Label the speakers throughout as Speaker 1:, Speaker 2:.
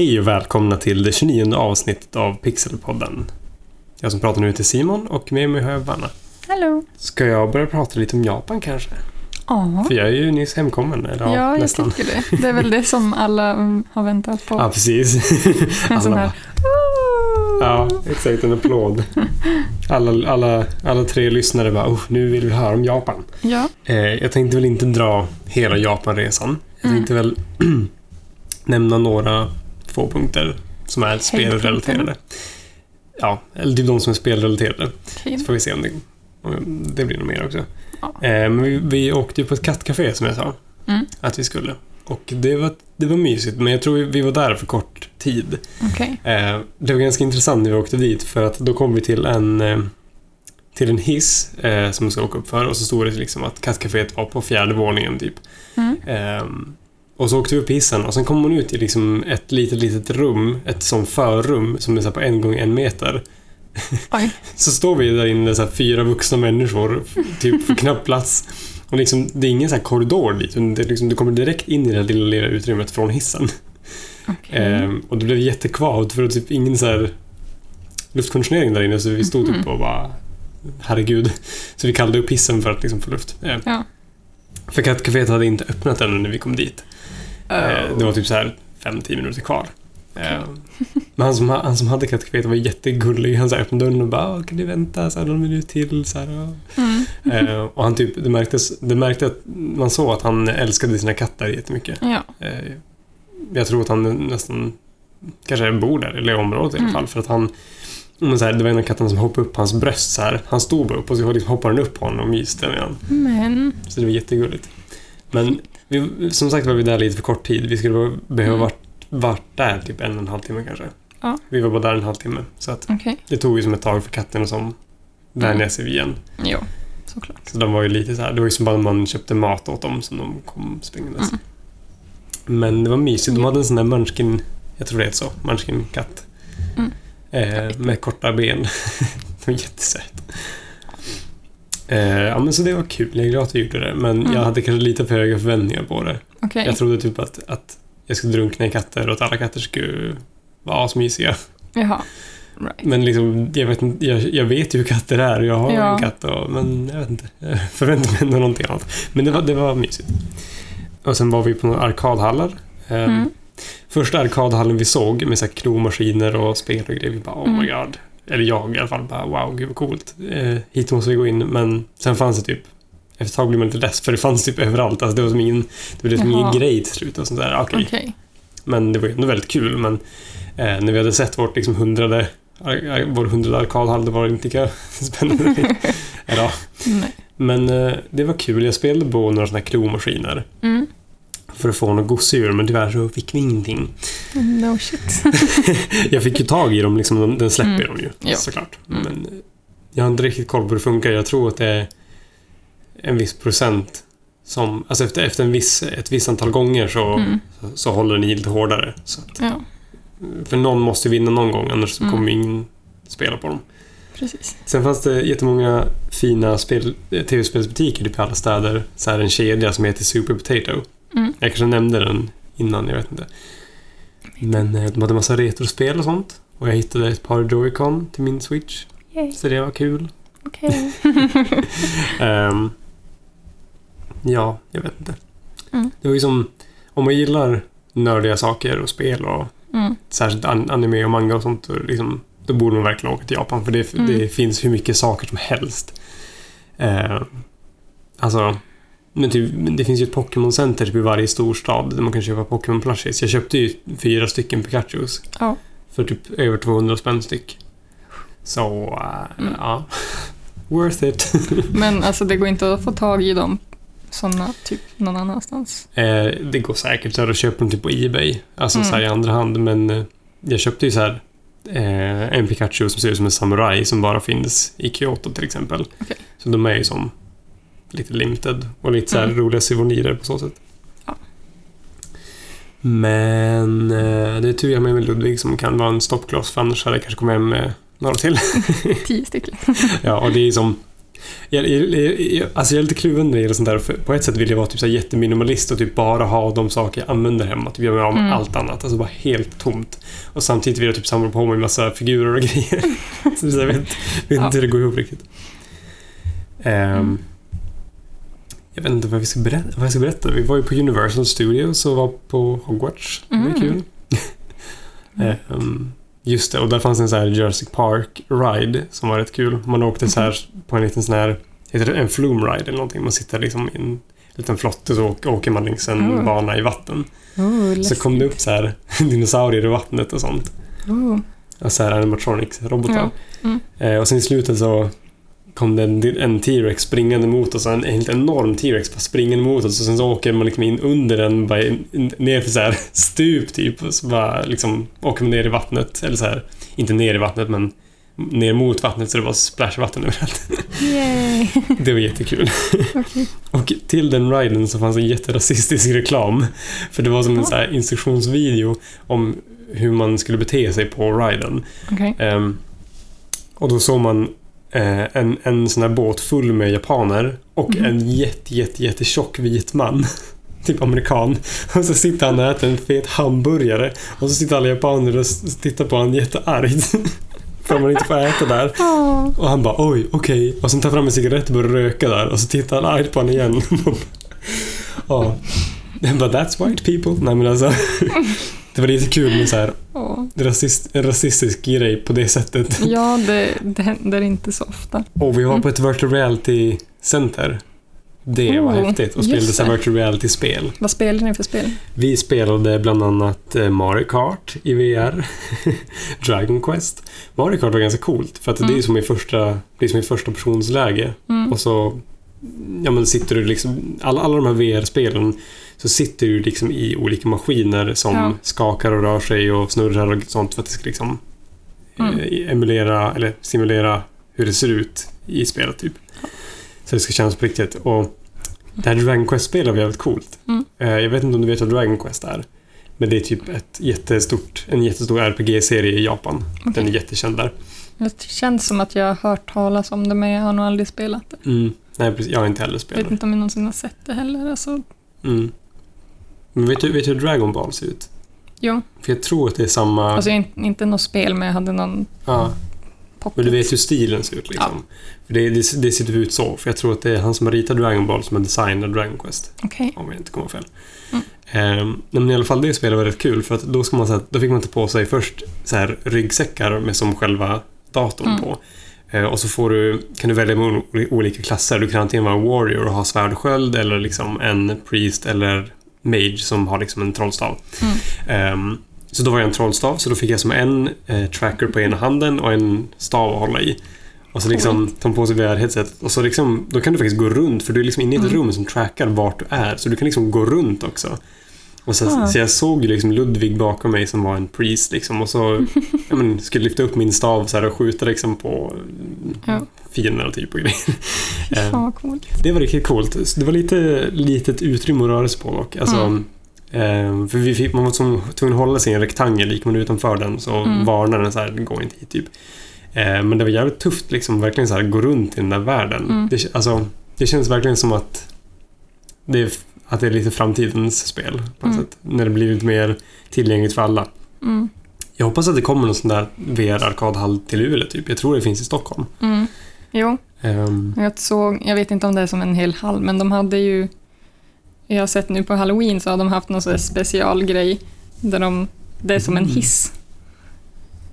Speaker 1: Hej och välkomna till det 29 avsnittet av Pixelpodden. Jag som pratar nu heter Simon och med mig har jag Vanna.
Speaker 2: Hallå.
Speaker 1: Ska jag börja prata lite om Japan kanske?
Speaker 2: Ja,
Speaker 1: För jag är ju nyss hemkommen. Eller, ja,
Speaker 2: ja jag
Speaker 1: nästan.
Speaker 2: tycker det. Det är väl det som alla mm, har väntat på.
Speaker 1: Ja, precis.
Speaker 2: en sån här...
Speaker 1: Ja, exakt. En applåd. Alla, alla, alla tre lyssnare bara oh, nu vill vi höra om Japan.
Speaker 2: Ja,
Speaker 1: Eh, jag tänkte väl inte dra hela Japanresan. Jag
Speaker 2: Mm.
Speaker 1: tänkte väl nämna några få punkter som är spelrelaterade. Ja, eller typ de som är spelrelaterade.
Speaker 2: okej.
Speaker 1: Så får vi se om det, om det blir något mer också.
Speaker 2: Ja.
Speaker 1: Eh, men vi, vi åkte ju på ett kattcafé som jag sa
Speaker 2: Mm.
Speaker 1: att vi skulle. Och det var, det var mysigt, men jag tror vi, var där för kort tid.
Speaker 2: Okej.
Speaker 1: Eh, det var ganska intressant när vi åkte dit för att då kom vi till en eh, till en hiss eh, som vi ska åka upp för och så stod det liksom att kattcaféet var på fjärde våningen typ.
Speaker 2: Mm.
Speaker 1: Ehm, och så åkte vi upp hissen och sen kom man ut i liksom ett litet, litet rum, ett sånt förrum som är så på en gång en meter.
Speaker 2: Oj.
Speaker 1: Så står vi där inne, så fyra vuxna människor, typ för knappt plats. Och liksom, det är ingen så här korridor dit, det liksom, du kommer direkt in i det lilla, lilla utrymmet från hissen.
Speaker 2: Okej.
Speaker 1: Ehm, och det blev jättekvavt för det var typ ingen så här luftkonditionering där inne så vi stod typ
Speaker 2: Mhm.
Speaker 1: och bara Herregud. Så vi kallade upp hissen för att liksom få luft. Ehm,
Speaker 2: Ja.
Speaker 1: För kattcaféet hade inte öppnat ännu när vi kom dit.
Speaker 2: Oh.
Speaker 1: Det var typ så här 5-10 minuter kvar. Eh, Men han som, ha- han som hade kattcaféet var jättegullig. Han så här öppnade dörren och bara "Ah, “Kan du vänta så här, någon minut till?” så här.
Speaker 2: Mm.
Speaker 1: Eh, Och han typ, det märktes, det märkte att man såg att han älskade sina katter jättemycket.
Speaker 2: Ja.
Speaker 1: Jag tror att han nästan kanske bor där, eller i området i alla
Speaker 2: Mm.
Speaker 1: fall. För att han, men så här, det var en av katterna som hoppade upp på hans bröst så här. Han stod bara upp och så liksom hoppade den upp på honom och myste med honom.
Speaker 2: Men...
Speaker 1: Så det var jättegulligt. Men vi, som sagt var vi där lite för kort tid. Vi skulle behöva
Speaker 2: Mm.
Speaker 1: varit, varit där typ en och en halv timme kanske.
Speaker 2: Ja.
Speaker 1: Vi var bara där en halvtimme. Så att
Speaker 2: Okej.
Speaker 1: det tog ju som ett tag för katten som vänja
Speaker 2: Mm.
Speaker 1: sig vid igen.
Speaker 2: Jo, såklart.
Speaker 1: Så de var ju lite så här, det var ju som bara när man köpte mat åt dem som de kom springandes.
Speaker 2: Mm.
Speaker 1: Men det var mysigt. De hade en sån där munchkin, jag tror det heter så, munchkin-katt.
Speaker 2: Mm.
Speaker 1: Eh, med korta ben. det var jättesöt. Eh, ja men så det var kul, jag är glad att vi gjorde det. Men
Speaker 2: Mm.
Speaker 1: jag hade kanske lite för höga förväntningar på det.
Speaker 2: Okej.
Speaker 1: Jag trodde typ att, att jag skulle drunkna i katter och att alla katter skulle vara asmysiga.
Speaker 2: Jaha. Right.
Speaker 1: Men liksom, jag vet, jag, jag vet ju hur katter är och jag har
Speaker 2: Ja.
Speaker 1: en katt och, men jag vet inte. Jag förväntar mig ändå någonting annat. Men det var, det var mysigt. Och sen var vi på några arkadhallar. Eh,
Speaker 2: Mm.
Speaker 1: Första arkadhallen vi såg med så här knomaskiner och spel och grejer, vi bara oh my
Speaker 2: Mm.
Speaker 1: god. Eller jag i alla fall bara wow, gud vad coolt. Eh, hit måste vi gå in. Men sen fanns det typ efter ett tag blev man lite less för det fanns typ överallt. Alltså det var som ingen, det blev som ingen grej till slut. Och sånt där. Okej,
Speaker 2: Okej.
Speaker 1: men det var ju ändå väldigt kul. Men eh, när vi hade sett vårt liksom hundrade, ar- vår hundrade arkadhall, det var inte lika spännande. ja. Men eh, det var kul. Jag spelade på några sådana här klomaskiner
Speaker 2: Mm.
Speaker 1: För att få något gosedjur, men tyvärr så fick vi ingenting.
Speaker 2: No shit.
Speaker 1: Jag fick ju tag i dem, liksom, de- den släpper
Speaker 2: Mm.
Speaker 1: de ju
Speaker 2: Ja.
Speaker 1: såklart.
Speaker 2: Mm.
Speaker 1: Men eh, jag har inte riktigt koll på hur det funkar. Jag tror att det är en viss procent som, alltså efter, efter en viss, ett visst antal gånger så,
Speaker 2: Mm.
Speaker 1: så, så håller den i lite hårdare. Så att,
Speaker 2: Ja,
Speaker 1: för någon måste vinna någon gång, annars så
Speaker 2: Mm.
Speaker 1: kommer ingen spela på dem.
Speaker 2: precis.
Speaker 1: Sen fanns det jättemånga fina spel, eh, tv-spelsbutiker typ i alla städer. Så här en kedja som heter Super Potato.
Speaker 2: Mm.
Speaker 1: Jag kanske nämnde den innan, jag vet inte. Men eh, de hade massa retrospel och sånt. Och jag hittade ett par Joy-Con till min Switch.
Speaker 2: Yay.
Speaker 1: Så det var kul.
Speaker 2: Okej.
Speaker 1: Ehm, ja, jag vet inte.
Speaker 2: Mm.
Speaker 1: Det var ju som, om man gillar nördiga saker och spel och
Speaker 2: Mm.
Speaker 1: särskilt an- anime och manga och sånt, då, liksom, då borde man verkligen åka till Japan för det,
Speaker 2: Mm.
Speaker 1: det finns hur mycket saker som helst. Eh, alltså, men typ, det finns ju ett Pokémon-center typ i varje storstad där man kan köpa Pokémon-plushies. Jag köpte ju fyra stycken Pikachus
Speaker 2: Ja.
Speaker 1: för typ över 200 spänn styck. Så, eh,
Speaker 2: Mm.
Speaker 1: ja. Worth it.
Speaker 2: Men alltså det går inte att få tag i dem sådana typ någon annanstans.
Speaker 1: Eh, det går säkert så här att köpa dem typ på Ebay. Alltså
Speaker 2: Mm.
Speaker 1: så här i andra hand. Men eh, jag köpte ju så här eh, en Pikachu som ser ut som en samurai som bara finns i Kyoto till exempel.
Speaker 2: Okej.
Speaker 1: Så de är ju som lite limited och lite så
Speaker 2: Mm.
Speaker 1: roliga souvenirer på så sätt.
Speaker 2: Ja.
Speaker 1: Men eh, det är tur jag har med mig Ludvig som kan vara en stoppkloss för annars hade jag kanske kommit hem med några till.
Speaker 2: Tio stycken.
Speaker 1: ja, och det är som Jag, jag, jag, alltså jag är lite kluven när det gäller sånt där. För på ett sätt vill jag vara typ så här jätteminimalist och typ bara ha de saker jag använder hemma. Typ göra mig av med
Speaker 2: Mm.
Speaker 1: allt annat. Alltså bara helt tomt. Och samtidigt vill jag typ samla på mig en massa figurer och grejer. så jag vet, vet
Speaker 2: Ja.
Speaker 1: inte hur det går ihop riktigt. Ehm,
Speaker 2: Mm.
Speaker 1: Jag vet inte vad, vi ska berätta, vad jag ska berätta. Vi var ju på Universal Studios och var på Hogwarts. Det var
Speaker 2: Mm.
Speaker 1: kul. Ehm, just det, och där fanns en sån här Jurassic Park-ride som var rätt kul. Man åkte så här på en liten sån här, heter det en flume ride eller någonting? Man sitter liksom i en liten flotte så åker- man längs en
Speaker 2: Mm.
Speaker 1: bana i vatten.
Speaker 2: Oh,
Speaker 1: Så kom det upp så här dinosaurier i vattnet och sånt.
Speaker 2: Oh.
Speaker 1: Och så här animatronics-robotar.
Speaker 2: Mm.
Speaker 1: Eh, och sen i slutet så kom det en, en T-Rex springande mot oss. En helt enorm T-Rex springande mot oss. Och sen så åker man liksom in under den, bara ner för så här stup typ. Och så bara liksom åker man ner i vattnet. Eller så här, inte ner i vattnet men ner mot vattnet så det var splashvatten överallt.
Speaker 2: Yay!
Speaker 1: Det var jättekul.
Speaker 2: Okej.
Speaker 1: Och till den riden så fanns en jätterasistisk reklam. För det var som en så instruktionsvideo om hur man skulle bete sig på riden.
Speaker 2: Okej.
Speaker 1: Ehm, och då såg man eh, en, en sån här båt full med japaner och
Speaker 2: Mhm.
Speaker 1: en jätte, jätte, vit man. Typ amerikan. Och så sitter han och äter en fet hamburgare. Och så sitter alla japaner och tittar på honom jätteargt. För man inte får äta där. Och han bara oj, okej. Och sen tar fram en cigarett och börjar röka där. Och så tittar han argt på honom igen. Ja. Bara that's white people. Nej men alltså. Det var lite kul med så här
Speaker 2: Åh.
Speaker 1: rasist, en rasistisk grej på det sättet.
Speaker 2: Ja, det, det händer inte så ofta.
Speaker 1: Och vi var
Speaker 2: Mm.
Speaker 1: på ett virtual reality center. Det var
Speaker 2: Oh,
Speaker 1: häftigt. Och spelade så virtual reality-spel.
Speaker 2: Vad spelar ni för spel?
Speaker 1: Vi spelade bland annat eh, Mario Kart i VR. Dragon Quest. Mario Kart var ganska coolt för att det är
Speaker 2: Mm.
Speaker 1: som i första, det är som i första personsläge.
Speaker 2: Mm.
Speaker 1: Och så ja, men sitter du liksom... Alla, alla de här VR-spelen så sitter du liksom i olika maskiner som
Speaker 2: Ja.
Speaker 1: skakar och rör sig och snurrar och sånt för att det ska liksom
Speaker 2: Mm.
Speaker 1: eh, emulera eller simulera hur det ser ut i spelet typ. Så det ska kännas på riktigt. Och det här Dragon Quest-spelet var jävligt coolt.
Speaker 2: Mm.
Speaker 1: Eh, Jag vet inte om du vet vad Dragon Quest är. Men det är typ ett jättestort, en jättestor RPG-serie i Japan. Den är jättekänd där.
Speaker 2: Det känns som att jag har hört talas om det, men jag har nog aldrig spelat det.
Speaker 1: Mm. Nej, precis. Jag har inte heller
Speaker 2: Jag
Speaker 1: spelat.
Speaker 2: vet inte om jag någonsin har sett det heller. Alltså,
Speaker 1: Mm. Men vet du, vet du hur Dragon Ball ser ut?
Speaker 2: jo,
Speaker 1: För jag tror att det är samma...
Speaker 2: alltså jag, inte något spel, men jag hade någon
Speaker 1: ja,
Speaker 2: pocket.
Speaker 1: men du vet hur stilen ser ut liksom. För det, det, det ser ut så. För jag tror att det är han som har ritat Dragon Ball som har designat Dragon Quest.
Speaker 2: Okej.
Speaker 1: Om jag inte kommer fel.
Speaker 2: Mm.
Speaker 1: Ehm, men i alla fall det spelet var rätt kul för att då, ska man, så här, då fick man ta på sig först så här, ryggsäckar med som själva datorn
Speaker 2: Mm.
Speaker 1: på. Eh, och så får du, kan du välja mellan ol- olika klasser. Du kan antingen vara warrior och ha svärd och sköld eller liksom en priest eller mage som har liksom en trollstav.
Speaker 2: Mm.
Speaker 1: Ehm, så då var jag en trollstav, så då fick jag som en eh, tracker på ena handen och en stav att hålla i. Och så liksom ta på sig VR-headset och så liksom, då kan du faktiskt gå runt för du är liksom inne i ett
Speaker 2: Mm.
Speaker 1: rum som trackar vart du är. Så du kan liksom gå runt också. Och så,
Speaker 2: Ah.
Speaker 1: så jag såg liksom Ludvig bakom mig som var en priest liksom och så men, skulle lyfta upp min stav så här och skjuta liksom på
Speaker 2: Ja.
Speaker 1: fienderna typ och grejer.
Speaker 2: Fan coolt.
Speaker 1: det var riktigt coolt. Så Det var lite litet utrymme att röra sig på dock. Alltså,
Speaker 2: Mm.
Speaker 1: eh, för vi fick, man var som, tvungen att hålla sig i en rektangel. Gick man utanför den så
Speaker 2: Mm.
Speaker 1: varnar den så här, gå inte hit typ. Eh, men det var jävligt tufft liksom, verkligen så här, gå runt i den där världen.
Speaker 2: Mm.
Speaker 1: Det, alltså, det känns verkligen som att det, är, att det är lite framtidens spel på
Speaker 2: Mm.
Speaker 1: sätt. När det blir lite mer tillgängligt för alla.
Speaker 2: Mm.
Speaker 1: Jag hoppas att det kommer någon sån där VR-arkadhall till Luleå typ. Jag tror det finns i Stockholm.
Speaker 2: Mm. Jo,
Speaker 1: Ehm,
Speaker 2: jag såg, jag vet inte om det är som en hel hall, men de hade ju... Jag har sett nu på Halloween så har de haft någon sån specialgrej där de... Det är som en
Speaker 1: Mm.
Speaker 2: hiss.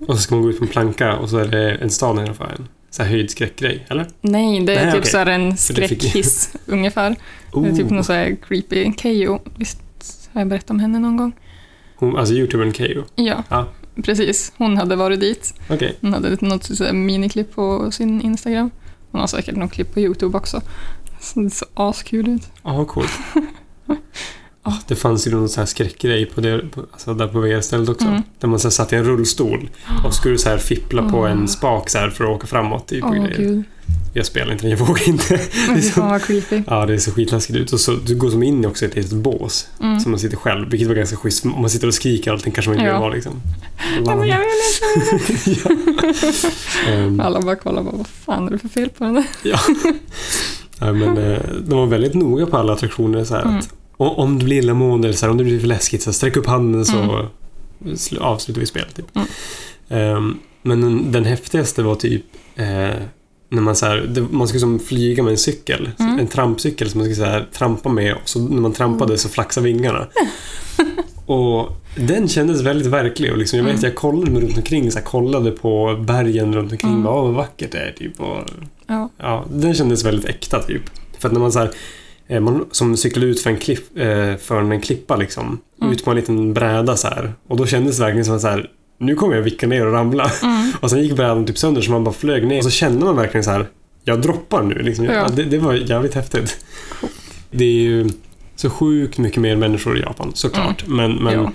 Speaker 1: och så ska man gå ut på en planka och så är det en stad nedanför en. Så här höjdskräckgrej, eller?
Speaker 2: Nej, det är
Speaker 1: Nej,
Speaker 2: typ
Speaker 1: okej.
Speaker 2: så en skräckhiss ungefär. Det är typ
Speaker 1: Oh.
Speaker 2: någon så här creepy Keyyo. Visst har jag berättat om henne någon gång?
Speaker 1: Hon, alltså youtubern Keyyo.
Speaker 2: Ja,
Speaker 1: Ja.
Speaker 2: precis. Hon hade varit dit.
Speaker 1: Okej.
Speaker 2: Hon hade något så här miniklipp på sin Instagram. Hon har säkert något klipp på YouTube också. Så det ser askul ut.
Speaker 1: Ja, vad coolt. Ja, det fanns ju någon sån här skräckgrej på det, på, alltså där på VR-stället också.
Speaker 2: Mm.
Speaker 1: Där man så satt i en rullstol och skulle så här fippla på
Speaker 2: Åh.
Speaker 1: en spak så här för att åka framåt. Typ,
Speaker 2: gud.
Speaker 1: jag spelar inte den, jag vågar inte. Det
Speaker 2: Men
Speaker 1: så,
Speaker 2: fan vad creepy.
Speaker 1: ja, det är så skitläskigt ut. Och så, du går som in i också ett litet bås.
Speaker 2: Mm.
Speaker 1: Så man sitter själv, vilket var ganska schysst. Om man sitter och skriker allting kanske man inte
Speaker 2: Ja.
Speaker 1: vill vara liksom.
Speaker 2: Ja, men jag vill inte.
Speaker 1: Ehm,
Speaker 2: Alla bara kollar på vad fan är det för fel på den där?
Speaker 1: Ja, men, eh, de var väldigt noga på alla attraktioner. Så här,
Speaker 2: Mm.
Speaker 1: att, o- om du blir illamående eller så här, om det blir för läskigt, så här, sträck upp handen så sl- avslutar vi spelet. Typ.
Speaker 2: Mm.
Speaker 1: Ehm, men den, den häftigaste var typ eh, när man, så här, det, man skulle som flyga med en cykel.
Speaker 2: Mm.
Speaker 1: En trampcykel som man skulle så här, trampa med och så när man trampade så flaxade vingarna. och den kändes väldigt verklig. Och liksom, jag vet
Speaker 2: Mm.
Speaker 1: jag kollade mig runt omkring, så här, kollade på bergen runt omkring.
Speaker 2: Mm.
Speaker 1: Bara, vad vackert det är. Typ, och,
Speaker 2: Ja.
Speaker 1: Ja, den kändes väldigt äkta typ. För att när man så som cyklade ut för en, klipp, eh, för en klippa liksom.
Speaker 2: Mm.
Speaker 1: Ut på en liten bräda så här. Och då kändes det verkligen som att så här, nu kommer jag vicka ner och ramla.
Speaker 2: Mm.
Speaker 1: Och sen gick brädan typ sönder så man bara flög ner. Och så kände man verkligen så här, jag droppar nu liksom.
Speaker 2: Ja.
Speaker 1: Det, det var jävligt häftigt. Det är ju så sjukt mycket mer människor i Japan, såklart. Men, men
Speaker 2: ja.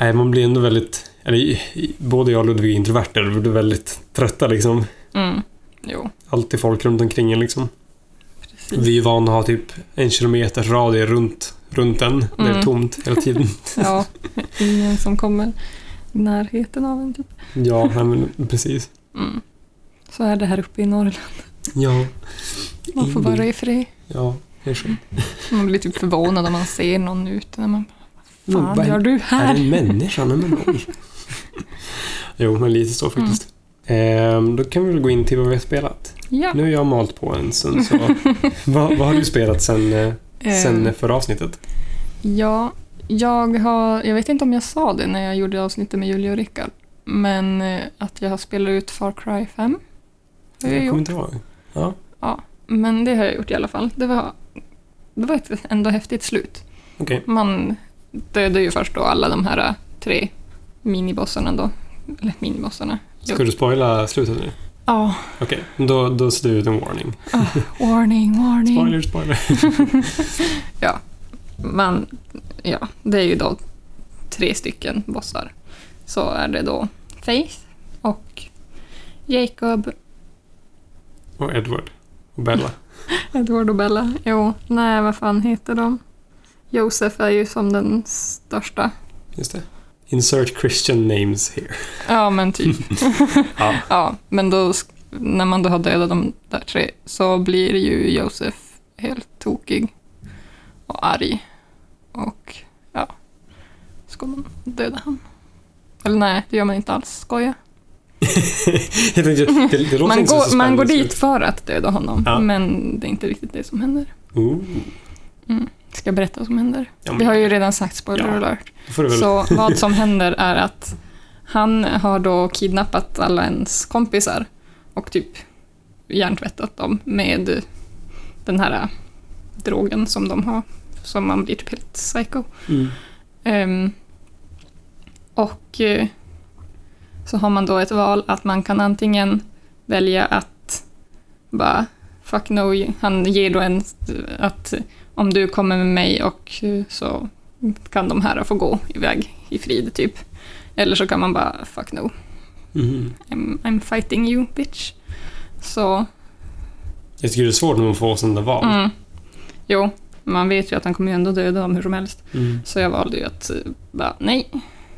Speaker 1: nej, man blir ändå väldigt, eller både jag och Ludvig är introverter, vi blir väldigt trötta liksom.
Speaker 2: Mm. Jo,
Speaker 1: Alltid folk runt omkring en liksom. Vi är vana att ha typ en kilometers radie runt, runt den. Det är
Speaker 2: Mm.
Speaker 1: tomt hela tiden.
Speaker 2: Ja, ingen som kommer i närheten av en typ.
Speaker 1: ja, nej, men precis.
Speaker 2: Mm. Så är det här uppe i Norrland.
Speaker 1: Ja.
Speaker 2: Man får vara i fred.
Speaker 1: Ja, det är skönt.
Speaker 2: Man blir typ förvånad om man ser någon ute. När man,
Speaker 1: Men
Speaker 2: Fan
Speaker 1: vad-
Speaker 2: gör du
Speaker 1: Är
Speaker 2: här?
Speaker 1: det en människa? Nej, men oj. jo, men lite så faktiskt. Ehm, då kan vi väl gå in till vad vi har spelat.
Speaker 2: Ja.
Speaker 1: Nu har jag malt på en stund, så vad, vad har du spelat sen, eh, sen
Speaker 2: Eh,
Speaker 1: förra avsnittet?
Speaker 2: Ja, jag har... Jag vet inte om jag sa det när jag gjorde avsnittet med Julia och Rickard. Men eh, att jag har spelat ut Far Cry 5. Har jag
Speaker 1: kommer inte ihåg. Ja.
Speaker 2: Ja, men det har jag gjort i alla fall. Det var, det var ett ändå häftigt slut.
Speaker 1: Okej.
Speaker 2: Man dödade ju först då alla de här eh, tre minibossarna då. Eller minibossarna.
Speaker 1: Ska du spoila slutet nu?
Speaker 2: Ja,
Speaker 1: Okej, då, då sätter vi ut en warning.
Speaker 2: warning, warning.
Speaker 1: Spoiler, spoiler.
Speaker 2: Ja, man, ja, det är ju då tre stycken bossar. Så är det då Faith och Jacob,
Speaker 1: Och Edward. Och Bella.
Speaker 2: Edward och Bella. Jo, nej, vad fan heter de? Josef är ju som den största.
Speaker 1: Just det. Insert Christian names here.
Speaker 2: Ja, men typ.
Speaker 1: Ja.
Speaker 2: ja, men då, när man då har dödat de där tre så blir ju Josef helt tokig och arg. Och ja, ska man döda han? Eller nej, det gör man inte alls. Skoja.
Speaker 1: Det, det låter
Speaker 2: Man går, man går dit för att döda honom,
Speaker 1: Ja.
Speaker 2: men det är inte riktigt det som händer.
Speaker 1: Ooh.
Speaker 2: Ska berätta vad som händer?
Speaker 1: Ja, men-
Speaker 2: Vi har ju redan sagt spoiler
Speaker 1: Ja.
Speaker 2: alert. Så vad som händer är att han har då kidnappat alla ens kompisar och typ hjärntvättat dem med den här drogen som de har, som man blir typ helt psycho.
Speaker 1: Mm.
Speaker 2: Ehm, och eh, så har man då ett val att man kan antingen välja att bara fuck no, han ger då en att om du kommer med mig och eh, så kan de här få gå iväg i frid typ. Eller så kan man bara fuck no,
Speaker 1: Mhm.
Speaker 2: I'm, I'm fighting you bitch. Så,
Speaker 1: Jag tycker det är svårt när man får sådana val.
Speaker 2: mm. Jo, man vet ju att han kommer ju ändå döda dem hur som helst.
Speaker 1: Mm.
Speaker 2: Så jag valde ju att eh, bara nej,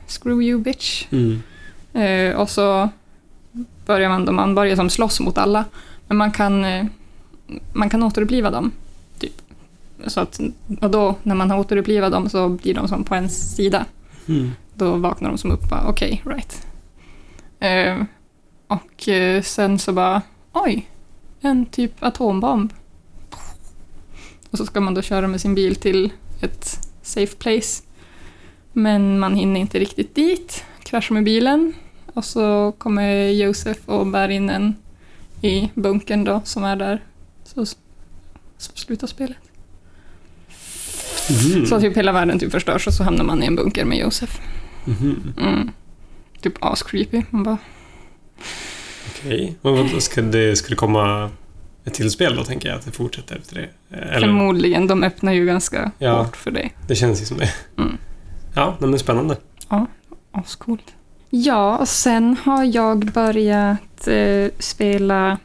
Speaker 2: screw you bitch.
Speaker 1: Mm.
Speaker 2: Eh, och så börjar man, då man börjar som slåss mot alla. Men man kan, eh, man kan återuppliva dem. Så att, och då när man har återupplivat dem så blir de som på ens sida.
Speaker 1: Mm.
Speaker 2: Då vaknar de som upp bara okej, right. Eh, och eh, sen så bara oj, en typ atombomb. Och så ska man då köra med sin bil till ett safe place. Men man hinner inte riktigt dit, kraschar med bilen. Och så kommer Josef och bär in en i bunkern då, som är där. Så, så slutar spelet.
Speaker 1: Mhm.
Speaker 2: Så typ hela världen typ förstörs och så hamnar man i en bunker med Josef.
Speaker 1: Mhm.
Speaker 2: Mm. Typ as-creepy. Man bara,
Speaker 1: Okej. Vad ska det skulle komma ett till spel då, tänker jag, att det fortsätter efter det? Eller,
Speaker 2: förmodligen, de öppnar ju ganska
Speaker 1: Ja.
Speaker 2: hårt för det.
Speaker 1: det känns ju som det.
Speaker 2: Mm.
Speaker 1: Ja, men spännande.
Speaker 2: Ascoolt. Ja, och sen har jag börjat eh, spela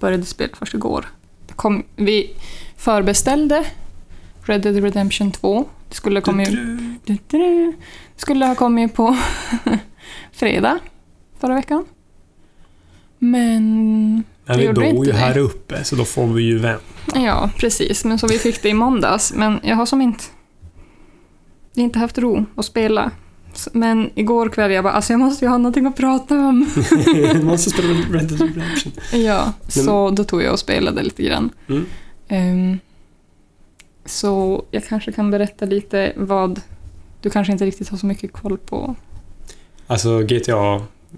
Speaker 2: började spela först igår. Kom, vi förbeställde Red Dead Redemption 2. Det skulle ha kommit, det skulle ha kommit på fredag förra veckan. Men
Speaker 1: Men vi
Speaker 2: gjorde inte
Speaker 1: ju
Speaker 2: det.
Speaker 1: här uppe, så då får vi ju vänta.
Speaker 2: Ja, precis. Men så vi fick det i måndags. Men jag har som inte... Jag har inte haft ro att spela. Men igår kväll jag bara, alltså jag måste ju ha någonting att prata om.
Speaker 1: Man måste spela Red Dead Redemption.
Speaker 2: ja, så då tog jag och spelade lite grann.
Speaker 1: Mm.
Speaker 2: Ehm, så jag kanske kan berätta lite vad du kanske inte riktigt har så mycket koll på.
Speaker 1: Alltså GTA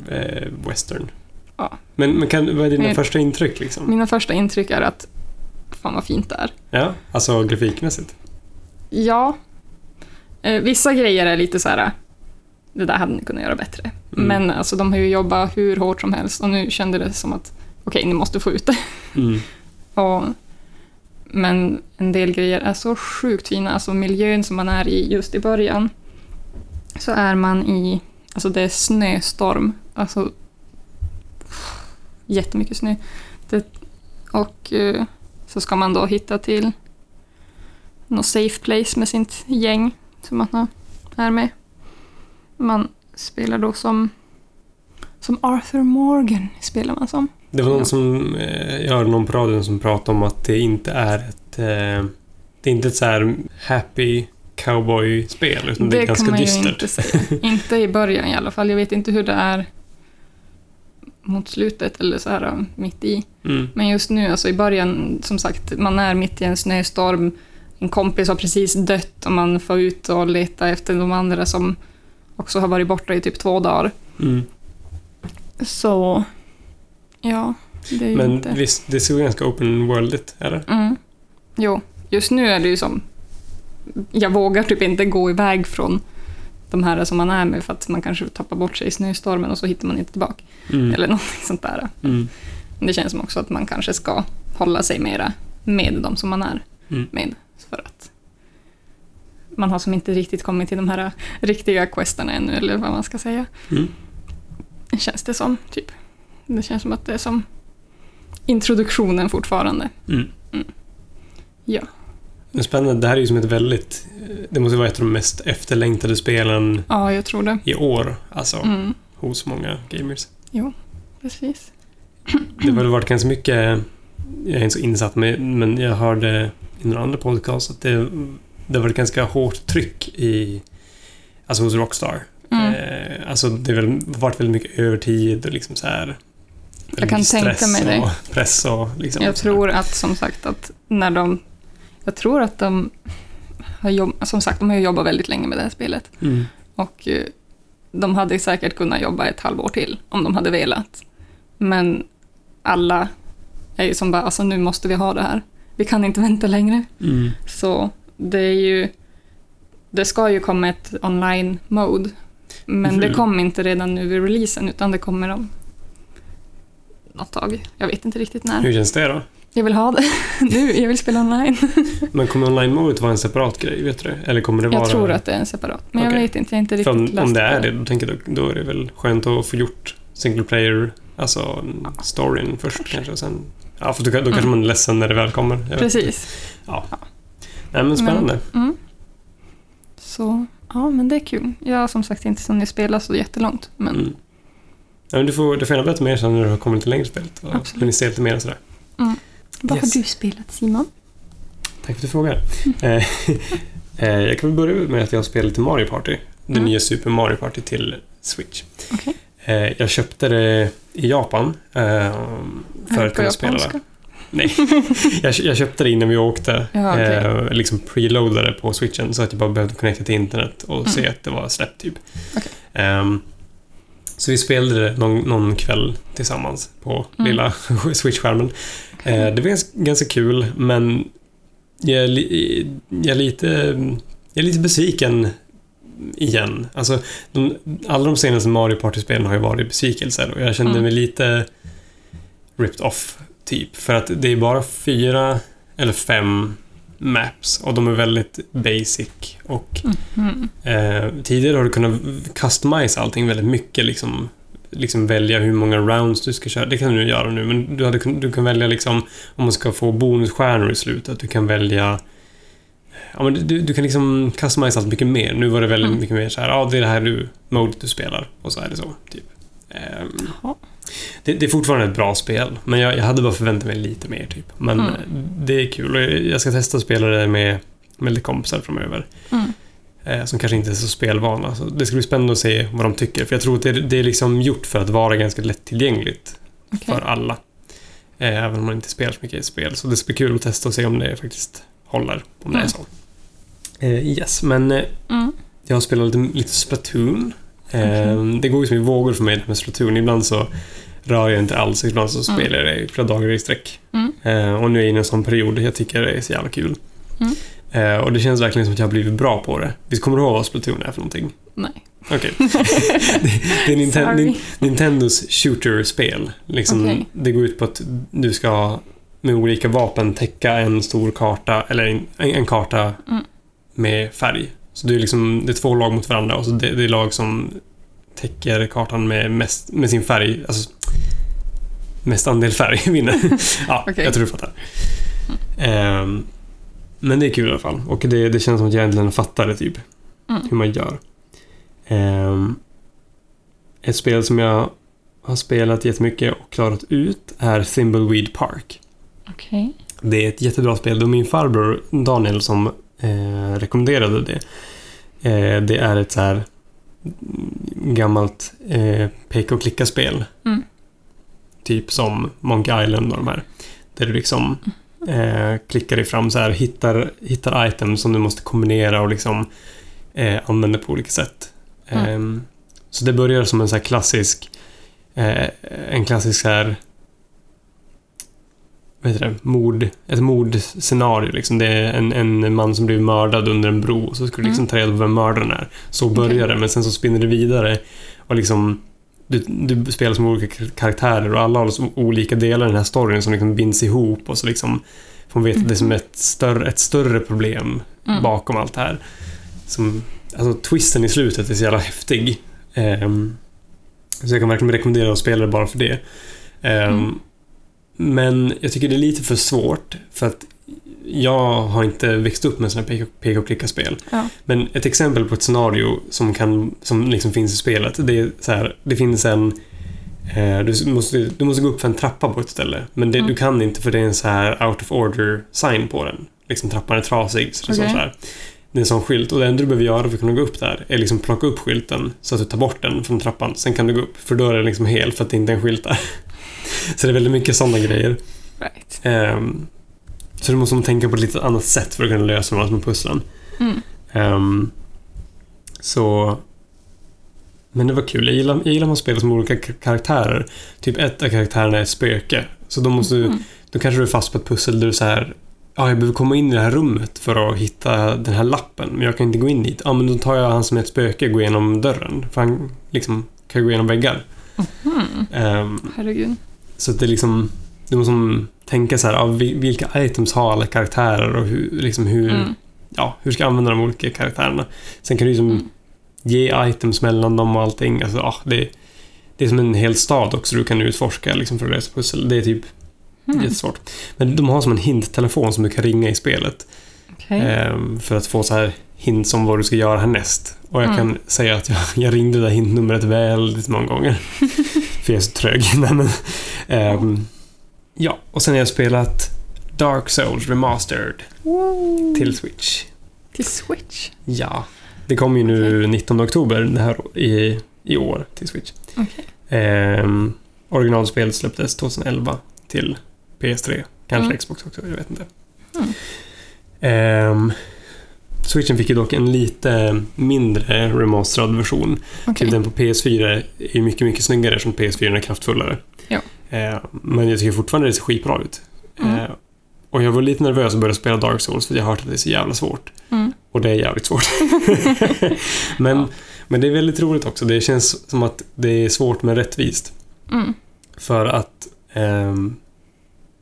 Speaker 1: eh, Western.
Speaker 2: Ja.
Speaker 1: Men, men kan, vad är dina
Speaker 2: Men-
Speaker 1: första intryck liksom?
Speaker 2: Mina första intryck är att fan vad fint det är.
Speaker 1: Ja, alltså grafikmässigt.
Speaker 2: Ja, eh, vissa grejer är lite så här. det där hade ni kunnat göra bättre.
Speaker 1: Mm.
Speaker 2: Men alltså, de har ju jobbat hur hårt som helst och nu kände det som att okej, ni måste få ut det.
Speaker 1: Mm.
Speaker 2: Och, men en del grejer är så sjukt fina. Alltså miljön som man är i just i början. Så är man i, alltså det är snöstorm. Alltså jättemycket snö. Det, och eh, så ska man då hitta till någon safe place med sitt gäng som man är med. Man spelar då som som Arthur Morgan spelar man som.
Speaker 1: Det var någon som, eh, jag hörde någon på radion som pratade om att det inte är ett, eh, det är inte ett så här happy cowboy-spel, utan det, är
Speaker 2: Det
Speaker 1: ganska
Speaker 2: kan man ju
Speaker 1: dystert.
Speaker 2: inte säga. Inte i början i alla fall. Jag vet inte hur det är mot slutet eller så här äh, mitt i.
Speaker 1: Mm.
Speaker 2: Men just nu, alltså i början, som sagt, man är mitt i en snöstorm. En kompis har precis dött och man får ut och leta efter de andra som också har varit borta i typ två dagar.
Speaker 1: Mm.
Speaker 2: Så, ja, det är ju
Speaker 1: Men
Speaker 2: inte...
Speaker 1: visst, det ser ju ganska open worldigt, eller?
Speaker 2: Mm. Jo, just nu är det ju som... Jag vågar typ inte gå iväg från de här som man är med för att man kanske tappar bort sig i snöstormen och så hittar man inte tillbaka.
Speaker 1: Mm.
Speaker 2: Eller någonting sånt där.
Speaker 1: Mm.
Speaker 2: Men det känns som också att man kanske ska hålla sig mera med de som man är
Speaker 1: Mm.
Speaker 2: med. För att man har som inte riktigt kommit till de här riktiga questerna ännu, eller vad man ska säga.
Speaker 1: Mm.
Speaker 2: Känns det som, typ. Det känns som att det är som introduktionen fortfarande.
Speaker 1: Mm.
Speaker 2: Ja.
Speaker 1: Men spännande. Det här är ju som ett väldigt... Det måste vara ett av de mest efterlängtade spelen
Speaker 2: Ja, jag tror det.
Speaker 1: i år. Alltså,
Speaker 2: Mm.
Speaker 1: hos många gamers.
Speaker 2: Jo, precis.
Speaker 1: Det har väl varit ganska mycket... Jag är inte så insatt, med, men jag hörde i några andra podcast att det, det har varit ganska hårt tryck i... Alltså hos Rockstar.
Speaker 2: Mm.
Speaker 1: Eh, alltså det har varit väldigt mycket övertid och liksom så här...
Speaker 2: Jag kan tänka mig det.
Speaker 1: och press och liksom...
Speaker 2: Jag tror att som sagt att när de... Jag tror att de har jobbat, som sagt, de har ju jobbat väldigt länge med det här spelet.
Speaker 1: Mm.
Speaker 2: Och eh, de hade säkert kunnat jobba ett halvår till om de hade velat. Men alla är ju som bara, alltså nu måste vi ha det här. Vi kan inte vänta längre.
Speaker 1: Mm.
Speaker 2: Så det är ju... Det ska ju komma ett online-mode. Men det
Speaker 1: Mhm.
Speaker 2: kom inte redan nu vid releasen, utan det kommer om något tag. Jag vet inte riktigt när.
Speaker 1: Hur känns det då?
Speaker 2: Jag vill ha det nu, jag vill spela online.
Speaker 1: Men kommer online-modet vara en separat grej, vet du? Eller kommer det vara...
Speaker 2: Jag tror att det är en separat, men jag
Speaker 1: Okej.
Speaker 2: vet inte, jag är inte
Speaker 1: För
Speaker 2: riktigt
Speaker 1: om, om
Speaker 2: läst
Speaker 1: det är det, då tänker jag då, är det väl skönt att få gjort single player, alltså storyn först kanske. och sen, ja, för då, då kanske
Speaker 2: Mm.
Speaker 1: man är ledsen när det väl kommer. Jag vet inte.
Speaker 2: Precis.
Speaker 1: Nej, men spännande.
Speaker 2: Mm. Så, ja men det är kul. Jag har som sagt inte hunnit spela så jättelångt, men
Speaker 1: Mm. Ja, men du, får, du får gärna berätta mer sen när du har kommit lite längre i spelet. Och
Speaker 2: Absolut.
Speaker 1: ni ser lite mer och sådär.
Speaker 2: vad
Speaker 1: Yes.
Speaker 2: har du spelat Simon?
Speaker 1: Tack för att du frågar. Eh, eh, jag kan väl börja med att jag har spelat lite Mario Party. Det
Speaker 2: Mm.
Speaker 1: nya Super Mario Party till Switch.
Speaker 2: Okej.
Speaker 1: Eh, jag köpte det i Japan för att kunna spela det. Nej, jag, köpte det innan vi åkte.
Speaker 2: Ja, okej.
Speaker 1: eh, liksom preloadade på switchen så att jag bara behövde connecta till internet och
Speaker 2: Mm.
Speaker 1: se att det var släppt typ.
Speaker 2: Okej.
Speaker 1: Ehm, så vi spelade det någon, någon kväll tillsammans på
Speaker 2: Mm.
Speaker 1: lilla switch-skärmen. Eh, det var ganska, kul, men jag är, li, jag, är lite, jag är lite besviken igen. Alltså, de, alla de senaste Mario Party-spelen har ju varit besvikelser och jag kände
Speaker 2: Mm.
Speaker 1: mig lite ripped off, typ. För att det är bara fyra eller fem maps och de är väldigt basic. Och
Speaker 2: Mhm.
Speaker 1: eh, tidigare har du kunnat customize allting väldigt mycket liksom liksom välja hur många rounds du ska köra. Det kan du göra nu, men du, hade, du kan välja liksom om man ska få bonusstjärnor i slutet. Du kan välja... Ja, men du, du kan liksom customisa allt mycket mer. Nu var det väldigt
Speaker 2: Mm.
Speaker 1: mycket mer så här, ja det är det här du, mode du spelar och så är det så. Typ.
Speaker 2: Jaha.
Speaker 1: Det, det är fortfarande ett bra spel, men jag, jag hade bara förväntat mig lite mer. Typ. Men
Speaker 2: Mm.
Speaker 1: det är kul och jag- ska testa att spela det med, med lite kompisar framöver.
Speaker 2: Mm.
Speaker 1: Eh, som kanske inte är så spelvana. Så det ska bli spännande att se vad de tycker. För jag tror att det, det är liksom gjort för att vara ganska lättillgängligt
Speaker 2: Okej.
Speaker 1: för alla. Eh, även om man inte spelar så mycket spel. Så det ska bli kul att testa och se om det faktiskt håller. Om det är
Speaker 2: Mm.
Speaker 1: så. Eh, yes, men eh,
Speaker 2: Mm.
Speaker 1: jag har spelat lite, lite Splatoon. Eh, Det går ju som i vågor för mig med Splatoon. Ibland så rör jag inte alls, ibland så
Speaker 2: Mm.
Speaker 1: spelar jag det i flera dagar i sträck.
Speaker 2: Mm.
Speaker 1: Eh, och nu är jag inne i en sån period jag tycker det är så jävla kul.
Speaker 2: Mm.
Speaker 1: Eh, och det känns verkligen som att jag har blivit bra på det. Visst kommer du ihåg vad Splatoon är för någonting?
Speaker 2: Nej.
Speaker 1: Okej. det, det är Ninten- Nintendos shooter-spel. Liksom,
Speaker 2: Okej.
Speaker 1: Det går ut på att du ska med olika vapen täcka en stor karta, eller en, en karta
Speaker 2: Mm.
Speaker 1: med färg. Så det är, liksom, det är två lag mot varandra och så det, det är lag som täcker kartan med, mest, med sin färg. Alltså, mest andel färg vinner. ja,
Speaker 2: Okej.
Speaker 1: jag tror du fattar. Ehm, men det är kul i alla fall. Och det, det känns som att jag äntligen fattar det typ.
Speaker 2: Mm.
Speaker 1: Hur man gör. Ehm, ett spel som jag har spelat jättemycket och klarat ut är Thimbleweed Park.
Speaker 2: Okej.
Speaker 1: Det är ett jättebra spel. Det var min farbror Daniel som eh, rekommenderade det. Eh, det är ett så här mm, gammalt eh, peka och klicka-spel.
Speaker 2: Mm.
Speaker 1: Typ som Monkey Island och de här. Där du liksom eh, klickar dig fram så här, hittar, hittar items som du måste kombinera och liksom eh, använder på olika sätt.
Speaker 2: Mm.
Speaker 1: Ehm, så det börjar som en så klassisk eh, en klassisk så här vad heter det, mord, ett mordscenario. Liksom. Det är en, en man som blir mördad under en bro och så ska du liksom
Speaker 2: Mm.
Speaker 1: ta reda på vem mördaren är. Så börjar det, men sen så spinner det vidare och liksom du, du spelar som olika karaktärer och alla har liksom olika delar i den här storyn som liksom binds ihop och så liksom får man veta att det som ett större, ett större problem
Speaker 2: Mm.
Speaker 1: bakom allt det här. Som, alltså twisten i slutet är så jävla häftig. Ehm, så jag kan verkligen rekommendera att spela det bara för det. Ehm,
Speaker 2: Mm.
Speaker 1: Men jag tycker det är lite för svårt för att jag har inte växt upp med sådana peka och klicka-spel.
Speaker 2: Ja.
Speaker 1: Men ett exempel på ett scenario som, kan, som liksom finns i spelet, det är så här, det finns en eh, du, måste, du måste gå upp för en trappa på ett ställe, men det,
Speaker 2: Mm.
Speaker 1: du kan inte för det är en så här out of order sign på den. Liksom trappan är trasig, så det
Speaker 2: Okej.
Speaker 1: så här. Det är en sån skylt och det enda du behöver göra för att kunna gå upp där är liksom plocka upp skylten så att du tar bort den från trappan. Sen kan du gå upp, för då är det liksom hel för att det inte är en skylt där. Så det är väldigt mycket sådana grejer.
Speaker 2: Right.
Speaker 1: Ehm, så du måste nog tänka på ett lite annat sätt för att kunna lösa de här små pusslen.
Speaker 2: Mm.
Speaker 1: Ehm, så... Men det var kul. Jag gillar, jag gillar att man spelar som olika karaktärer. Typ ett av karaktärerna är ett spöke. Så då måste du...
Speaker 2: Mm.
Speaker 1: Då kanske du är fast på ett pussel där du så här... Ja, jag behöver komma in i det här rummet för att hitta den här lappen. Men jag kan inte gå in dit. Ja, men då tar jag han som är ett spöke och går igenom dörren. För han liksom kan gå igenom väggar.
Speaker 2: Mm.
Speaker 1: Ehm,
Speaker 2: Herregud.
Speaker 1: Så att det är liksom... Du måste tänka så här, ja, vi- vilka items har alla karaktärer och hur, liksom hur,
Speaker 2: Mm.
Speaker 1: ja, hur ska jag använda de olika karaktärerna. Sen kan du liksom
Speaker 2: Mm.
Speaker 1: ge items mellan dem och allting. Alltså, ja, det, det är som en hel stad också du kan utforska liksom, för att lösa pussel. Det är typ
Speaker 2: Mm.
Speaker 1: jättesvårt. Men de har som en hinttelefon som du kan ringa i spelet.
Speaker 2: Okej.
Speaker 1: ehm, för att få så här hints om vad du ska göra härnäst. Och jag
Speaker 2: Mm.
Speaker 1: kan säga att jag, jag ringde det där hintnumret väldigt många gånger. för jag är så trög. Ehm, ja, och sen har jag spelat Dark Souls Remastered
Speaker 2: Wow.
Speaker 1: till Switch.
Speaker 2: Till Switch.
Speaker 1: Ja. Det kommer ju nu 19 oktober det här i, i år till Switch.
Speaker 2: Okej.
Speaker 1: Ehm, originalspelet släpptes 2011 till PS3. Kanske
Speaker 2: Mm.
Speaker 1: Xbox också, jag vet inte.
Speaker 2: Mm.
Speaker 1: Ehm, Switchen fick ju dock en lite mindre remasterad version.
Speaker 2: Okej.
Speaker 1: Typ den på PS4 är mycket, mycket snyggare eftersom PS4 är kraftfullare.
Speaker 2: Ja.
Speaker 1: Ehm, men jag tycker fortfarande det ser skitbra ut.
Speaker 2: Mm.
Speaker 1: Ehm, och jag var lite nervös att börja spela Dark Souls för jag har hört att det är så jävla svårt.
Speaker 2: Mm.
Speaker 1: Och det är jävligt svårt. men,
Speaker 2: Ja.
Speaker 1: men det är väldigt roligt också. Det känns som att det är svårt men rättvist.
Speaker 2: Mm.
Speaker 1: För att ehm,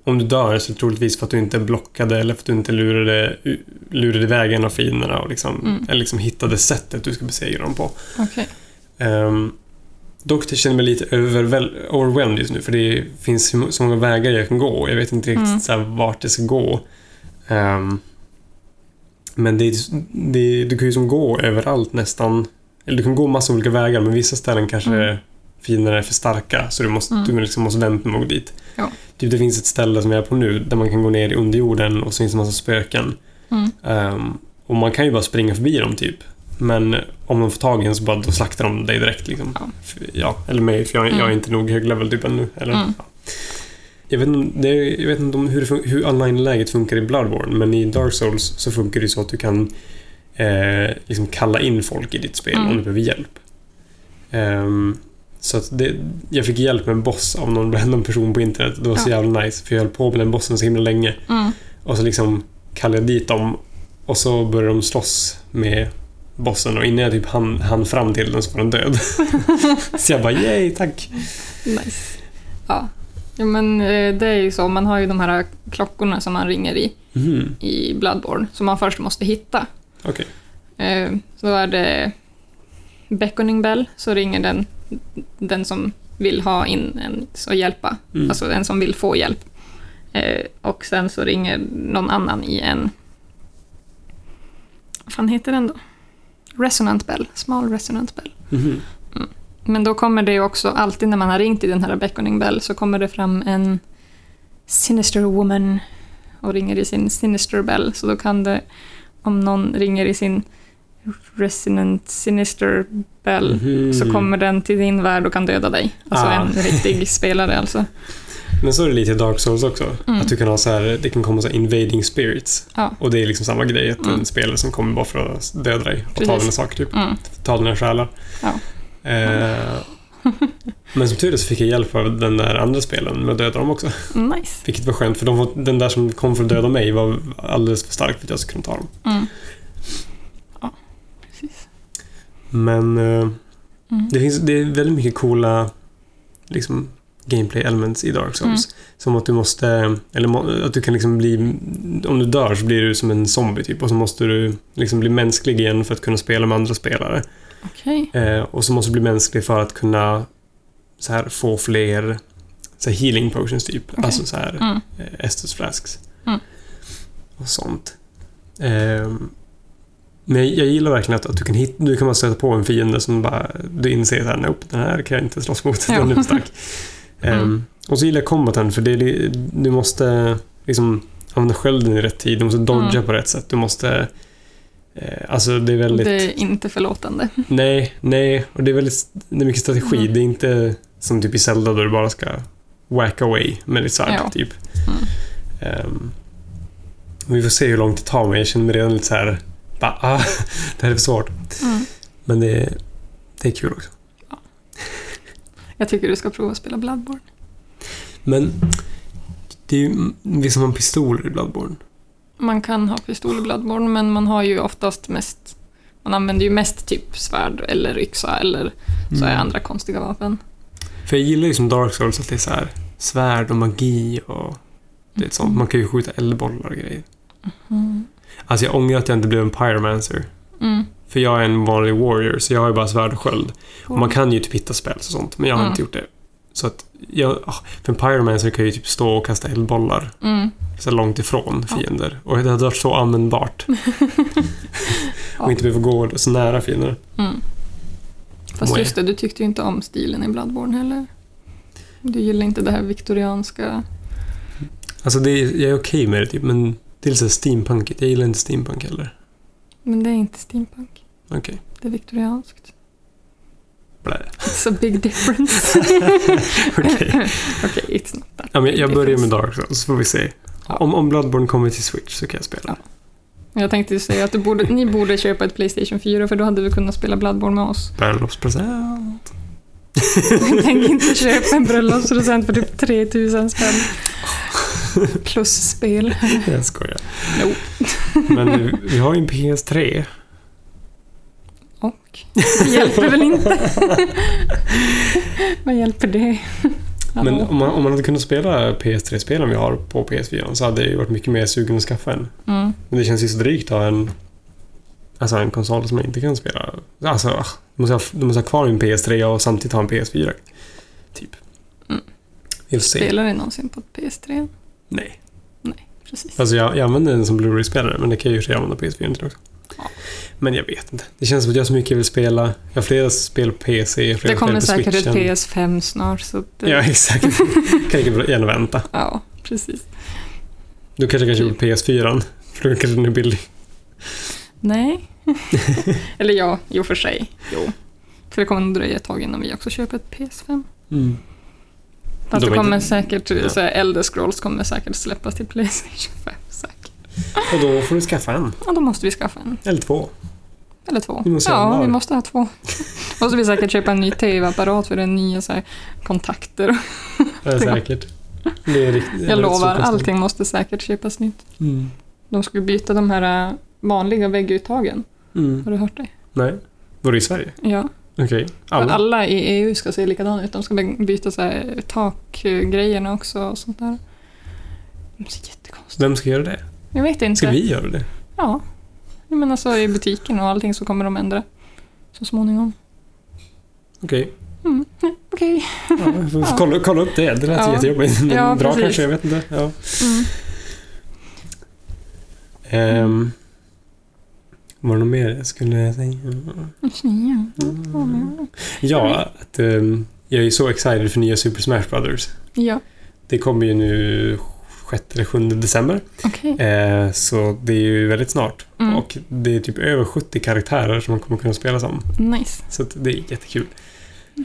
Speaker 1: om du dör så troligtvis för att du inte blockade eller för att du inte lurade, lurade iväg en av fienderna och liksom,
Speaker 2: Mm.
Speaker 1: eller liksom hittade sättet du ska besegra dem på.
Speaker 2: Okej.
Speaker 1: Ehm, Dock känner jag mig lite overwhelmed just nu för det finns så många vägar jag kan gå. Jag vet inte riktigt
Speaker 2: Mm.
Speaker 1: så här, vart det ska gå. Ehm, men det, det, du kan ju som gå överallt nästan. Eller du kan gå massa olika vägar men vissa ställen kanske
Speaker 2: Mm.
Speaker 1: Fienderna är för starka så du måste,
Speaker 2: Mm.
Speaker 1: du liksom måste vänta gå dit.
Speaker 2: Ja.
Speaker 1: Typ det finns ett ställe som jag är på nu där man kan gå ner i underjorden och så finns det en massa spöken.
Speaker 2: Mm.
Speaker 1: Ehm, och man kan ju bara springa förbi dem typ. Men om de får tag i en så bara då slaktar de dig direkt liksom.
Speaker 2: Ja.
Speaker 1: Ja eller mig, för jag, jag är
Speaker 2: Mm.
Speaker 1: inte nog hög level typ ännu. Eller,
Speaker 2: Mm.
Speaker 1: ja. jag, vet inte, jag vet inte om hur, hur online-läget funkar i Bloodborne, men i Dark Souls så funkar det så att du kan eh, liksom kalla in folk i ditt spel
Speaker 2: Mm.
Speaker 1: om du behöver hjälp. Ehm, så det, jag fick hjälp med en boss av någon random person på internet. Det var så jävla nice, för jag höll på med den bossen så himla länge.
Speaker 2: Mm.
Speaker 1: Och så liksom kallade jag dit dem och så började de slåss med bossen och innan jag typ hann, hann fram till den så var den död. så jag bara yay, tack!
Speaker 2: Nice. Ja. ja, men eh, det är ju så. Man har ju de här klockorna som man ringer i,
Speaker 1: Mhm,
Speaker 2: i Bloodborne, som man först måste hitta.
Speaker 1: Okej.
Speaker 2: Eh, Så är det Beckoning Bell, så ringer den, den som vill ha in en och hjälpa.
Speaker 1: Mm.
Speaker 2: Alltså en som vill få hjälp. Eh, Och sen så ringer någon annan i en... Vad fan heter den då? Resonant Bell. Small Resonant Bell.
Speaker 1: Mhm.
Speaker 2: Men då kommer det ju också, alltid när man har ringt i den här Beckoning Bell, så kommer det fram en Sinister Woman och ringer i sin Sinister Bell. Så då kan det, om någon ringer i sin Resonant Sinister Bell,
Speaker 1: Mhm.
Speaker 2: så kommer den till din värld och kan döda dig. Alltså
Speaker 1: Ah.
Speaker 2: en riktig spelare alltså.
Speaker 1: Men så är det lite i Dark Souls också.
Speaker 2: Mm.
Speaker 1: Att du kan ha så här, det kan komma så invading spirits.
Speaker 2: Ja.
Speaker 1: Och det är liksom samma grej, att
Speaker 2: Mm.
Speaker 1: en spelare som kommer bara för att döda dig och ta
Speaker 2: Precis.
Speaker 1: dina saker typ.
Speaker 2: Mm.
Speaker 1: Ta dina själar.
Speaker 2: Ja.
Speaker 1: Eh, men som tur är så fick jag hjälp av den där andra spelen med att döda dem också.
Speaker 2: Nice.
Speaker 1: Vilket var skönt för de den där som kom för att döda mig var alldeles för stark för att jag skulle kunna ta dem. Men eh,
Speaker 2: Mm.
Speaker 1: det, finns, det är väldigt mycket coola liksom, gameplay elements i Dark Souls.
Speaker 2: Mm.
Speaker 1: Som att du måste, eller att du kan liksom bli, om du dör så blir du som en zombie typ och så måste du liksom bli mänsklig igen för att kunna spela med andra spelare.
Speaker 2: Okej.
Speaker 1: Eh, och så måste du bli mänsklig för att kunna så här, få fler så här, healing potions typ.
Speaker 2: Okej.
Speaker 1: Alltså så här
Speaker 2: Mm.
Speaker 1: eh, Estus flasks.
Speaker 2: Mm.
Speaker 1: Och sånt. Ehm, men jag, gillar verkligen att, att du kan hit, du kan bara stöta på en fiende som bara, du inser att nope, den här kan jag inte slåss mot, den är för stark. Ehm,
Speaker 2: Mm.
Speaker 1: Och så gillar jag combaten för det, du måste liksom använda skölden i rätt tid, du måste dodga
Speaker 2: Mm.
Speaker 1: på rätt sätt, du måste eh, Alltså det är väldigt...
Speaker 2: Det är inte förlåtande.
Speaker 1: Nej, nej. Och det är väldigt... Det är mycket strategi.
Speaker 2: Mm.
Speaker 1: Det är inte som typ i Zelda där du bara ska whack away med ditt svärd,
Speaker 2: Ja.
Speaker 1: typ. Ehm, vi får se hur långt det tar mig. Jag känner mig redan lite så här... Bara, ah, det här är för svårt.
Speaker 2: Mm.
Speaker 1: Men det, det är kul också.
Speaker 2: Jag tycker du ska prova att spela Bloodborne.
Speaker 1: Men det är ju vi som har pistoler i Bloodborne.
Speaker 2: Man kan ha pistol i Bloodborne, men man har ju oftast mest... Man använder ju mest typ svärd eller yxa eller så är
Speaker 1: Mm.
Speaker 2: andra konstiga vapen.
Speaker 1: För jag gillar ju som Dark Souls att det är så här svärd och magi och det är sånt. Man kan ju skjuta eldbollar och grejer.
Speaker 2: Mm.
Speaker 1: Alltså jag ångrar att jag inte blev en pyromancer.
Speaker 2: Mm.
Speaker 1: För jag är en vanlig warrior, så jag har ju bara svärd och sköld. Och man kan ju typ hitta spel och sånt, men jag har
Speaker 2: Mm.
Speaker 1: inte gjort det. Så att jag... ah, För en pyromancer kan ju typ stå och kasta eldbollar
Speaker 2: Mm.
Speaker 1: så långt ifrån
Speaker 2: Ja.
Speaker 1: fiender. Och det hade varit så användbart. Och inte behöva gå så nära fiender.
Speaker 2: Mm. Fast just det, du tyckte ju inte om stilen i Bloodborne heller. Du gillar inte det här viktorianska...
Speaker 1: Alltså det jag är okej med det typ, men det är lite så steampunkigt. Jag gillar inte steampunk heller.
Speaker 2: Men det är inte steampunk.
Speaker 1: Okej.
Speaker 2: Det är viktorianskt.
Speaker 1: Blä.
Speaker 2: It's a big difference.
Speaker 1: Okej.
Speaker 2: Okej, it's not that
Speaker 1: Ja, men jag börjar med. Dark Souls, så får vi se.
Speaker 2: Ja.
Speaker 1: Om, om Bloodborne kommer till Switch så kan jag spela.
Speaker 2: Jag tänkte säga att du borde, ni borde köpa ett Playstation 4 för då hade vi kunnat spela Bloodborne med oss.
Speaker 1: Bröllopspresent.
Speaker 2: Tänk inte köpa en bröllopspresent för typ 3000 spänn. Plus spel.
Speaker 1: Jag skojar.
Speaker 2: Jo.
Speaker 1: Men vi, vi har ju en PS3.
Speaker 2: Och? Det hjälper väl inte? Vad hjälper det?
Speaker 1: Men om man, om man hade kunnat spela PS3-spelen vi har på PS4 så hade jag ju varit mycket mer sugen att skaffa en.
Speaker 2: Mm.
Speaker 1: Men det känns ju så drygt att ha en, alltså en konsol som man inte kan spela Alltså, ah, du måste, ha, du måste ha kvar din PS3 och samtidigt ha en PS4. Typ.
Speaker 2: Mm. Spelar du någonsin på PS3?
Speaker 1: Nej.
Speaker 2: Precis.
Speaker 1: Alltså jag, jag använder den som Blu-ray-spelare, men det kan jag ju sig använda PS4 till också.
Speaker 2: Ja.
Speaker 1: Men jag vet inte. Det känns som att jag har så mycket jag vill spela. Jag har flera spel på PC, flera
Speaker 2: Det kommer säkert ett
Speaker 1: Switchen.
Speaker 2: PS5 snart, så det,
Speaker 1: Ja, exakt. kan bra gärna vänta.
Speaker 2: ja, precis.
Speaker 1: Du kanske kan köpa PS4, för då kanske den är billig.
Speaker 2: Nej. Eller ja, i och för sig. Jo. För det kommer nog dröja ett tag innan vi också köper ett PS5.
Speaker 1: Mm.
Speaker 2: Fast
Speaker 1: De
Speaker 2: det kommer
Speaker 1: inte-
Speaker 2: säkert,
Speaker 1: Ja.
Speaker 2: så här, Elder Scrolls kommer säkert släppas till Playstation 5. Säkert.
Speaker 1: Och då får du skaffa en.
Speaker 2: Ja, då måste vi skaffa en.
Speaker 1: Eller två.
Speaker 2: Eller två. Ja, vi måste ha två. måste vi säkert köpa en ny TV-apparat för den nya så här, kontakter.
Speaker 1: Det- säkert. Det är riktigt,
Speaker 2: Jag lovar, allting måste säkert köpas nytt.
Speaker 1: Mm.
Speaker 2: De skulle byta de här äh, vanliga vägguttagen.
Speaker 1: Mm.
Speaker 2: Har du hört det?
Speaker 1: Nej. Var det i Sverige?
Speaker 2: Ja.
Speaker 1: Okej.
Speaker 2: Alla.
Speaker 1: Alla?
Speaker 2: I EU ska se likadana ut. De ska by- byta så här, takgrejerna också och sånt där. Det ser jättekonstigt
Speaker 1: Vem ska göra det?
Speaker 2: Jag vet inte.
Speaker 1: Ska vi göra det?
Speaker 2: Ja. Jag menar så i butiken och allting så kommer de ändra så småningom.
Speaker 1: Okej.
Speaker 2: Mm. Okej.
Speaker 1: Ja, får
Speaker 2: Ja.
Speaker 1: kolla, kolla upp det. Det lät
Speaker 2: Ja.
Speaker 1: jättejobbigt. Men
Speaker 2: Ja,
Speaker 1: bra
Speaker 2: precis.
Speaker 1: kanske, jag vet inte. Ja.
Speaker 2: Mm.
Speaker 1: Ehm, var det något mer jag skulle säga? Ja, att, ehm, jag är så excited för nya Super Smash Brothers.
Speaker 2: Ja,
Speaker 1: Det kommer ju nu 6 eller 7 december.
Speaker 2: okej.
Speaker 1: Eh, så det är ju väldigt snart.
Speaker 2: Mm.
Speaker 1: Och det är typ över 70 karaktärer som man kommer kunna spela som.
Speaker 2: Nice.
Speaker 1: Så det är jättekul.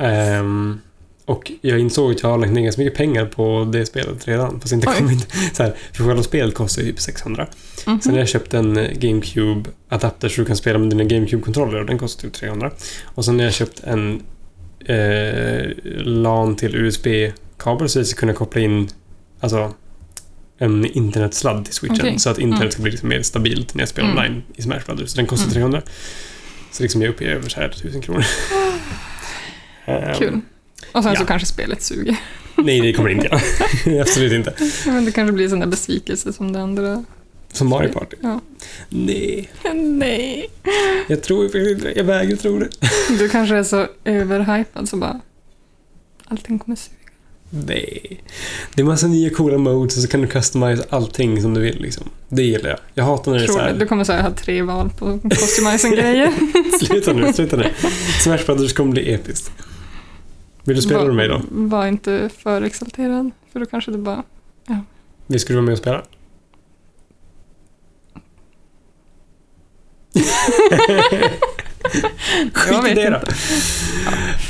Speaker 1: Ehm, och jag insåg att jag har lagt ner ganska mycket pengar på det spelet redan. Fast inte
Speaker 2: Oj.
Speaker 1: kommit... Så här, för själva spelet kostar ju typ 600.
Speaker 2: Mhm.
Speaker 1: Sen har jag köpt en eh, GameCube-adapter så du kan spela med dina GameCube-kontroller och den kostar typ 300. Och sen har jag köpt en eh, LAN till USB-kabel så jag ska kunna koppla in alltså, en internetsladd till switchen.
Speaker 2: Okej.
Speaker 1: Så att internet
Speaker 2: Mm.
Speaker 1: ska bli liksom mer stabilt när jag spelar
Speaker 2: Mm.
Speaker 1: online i Smash Brothers. Så den kostar
Speaker 2: Mm.
Speaker 1: 300. Så liksom jag är uppe i över så här 1000 kronor. Ehm,
Speaker 2: Kul. Och sen
Speaker 1: ja.
Speaker 2: så kanske spelet suger.
Speaker 1: Nej, det kommer det inte göra. Absolut inte.
Speaker 2: Men det kanske blir sån där besvikelse som det andra.
Speaker 1: Som Mario Party.
Speaker 2: Ja.
Speaker 1: Nej,
Speaker 2: Nej.
Speaker 1: jag tror inte. Jag vägrar tro det.
Speaker 2: Du kanske är så överhypad så bara... Allting kommer suga.
Speaker 1: Nej. Det är massa nya coola modes och så kan du customize allting som du vill liksom. Det gillar jag. Jag hatar när det är så
Speaker 2: du?
Speaker 1: här.
Speaker 2: Du kommer så här ha tre val på customizing-grejer.
Speaker 1: Sluta nu, sluta nu. Smash Brothers kommer bli episkt. Vill du spela
Speaker 2: Var-
Speaker 1: med mig då?
Speaker 2: Var inte för exalterad. För då kanske du bara...
Speaker 1: Vi skulle vara med och spela? Skit i det då.
Speaker 2: inte.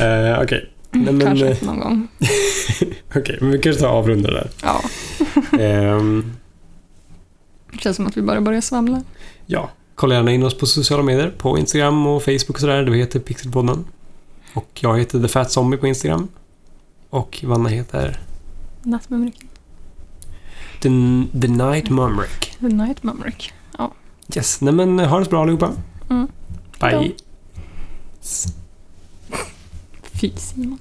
Speaker 1: Eh, Okej, men,
Speaker 2: kanske
Speaker 1: eh,
Speaker 2: någon gång.
Speaker 1: okej, men vi kanske tar avrunda där.
Speaker 2: Ja.
Speaker 1: Ehm,
Speaker 2: Det känns som att vi bara börjar svamla.
Speaker 1: Ja, kolla gärna in oss på sociala medier. På Instagram och Facebook och sådär. Vi heter Pixelpodden. Och jag heter The Fat Zombie på Instagram. Och Vanna heter
Speaker 2: Nattmumriken.
Speaker 1: The, The Night Mumrick.
Speaker 2: The Night Mumrick.
Speaker 1: Yes, nej men ha det så bra allihopa.
Speaker 2: Mm.
Speaker 1: Bye.
Speaker 2: Fy Simon.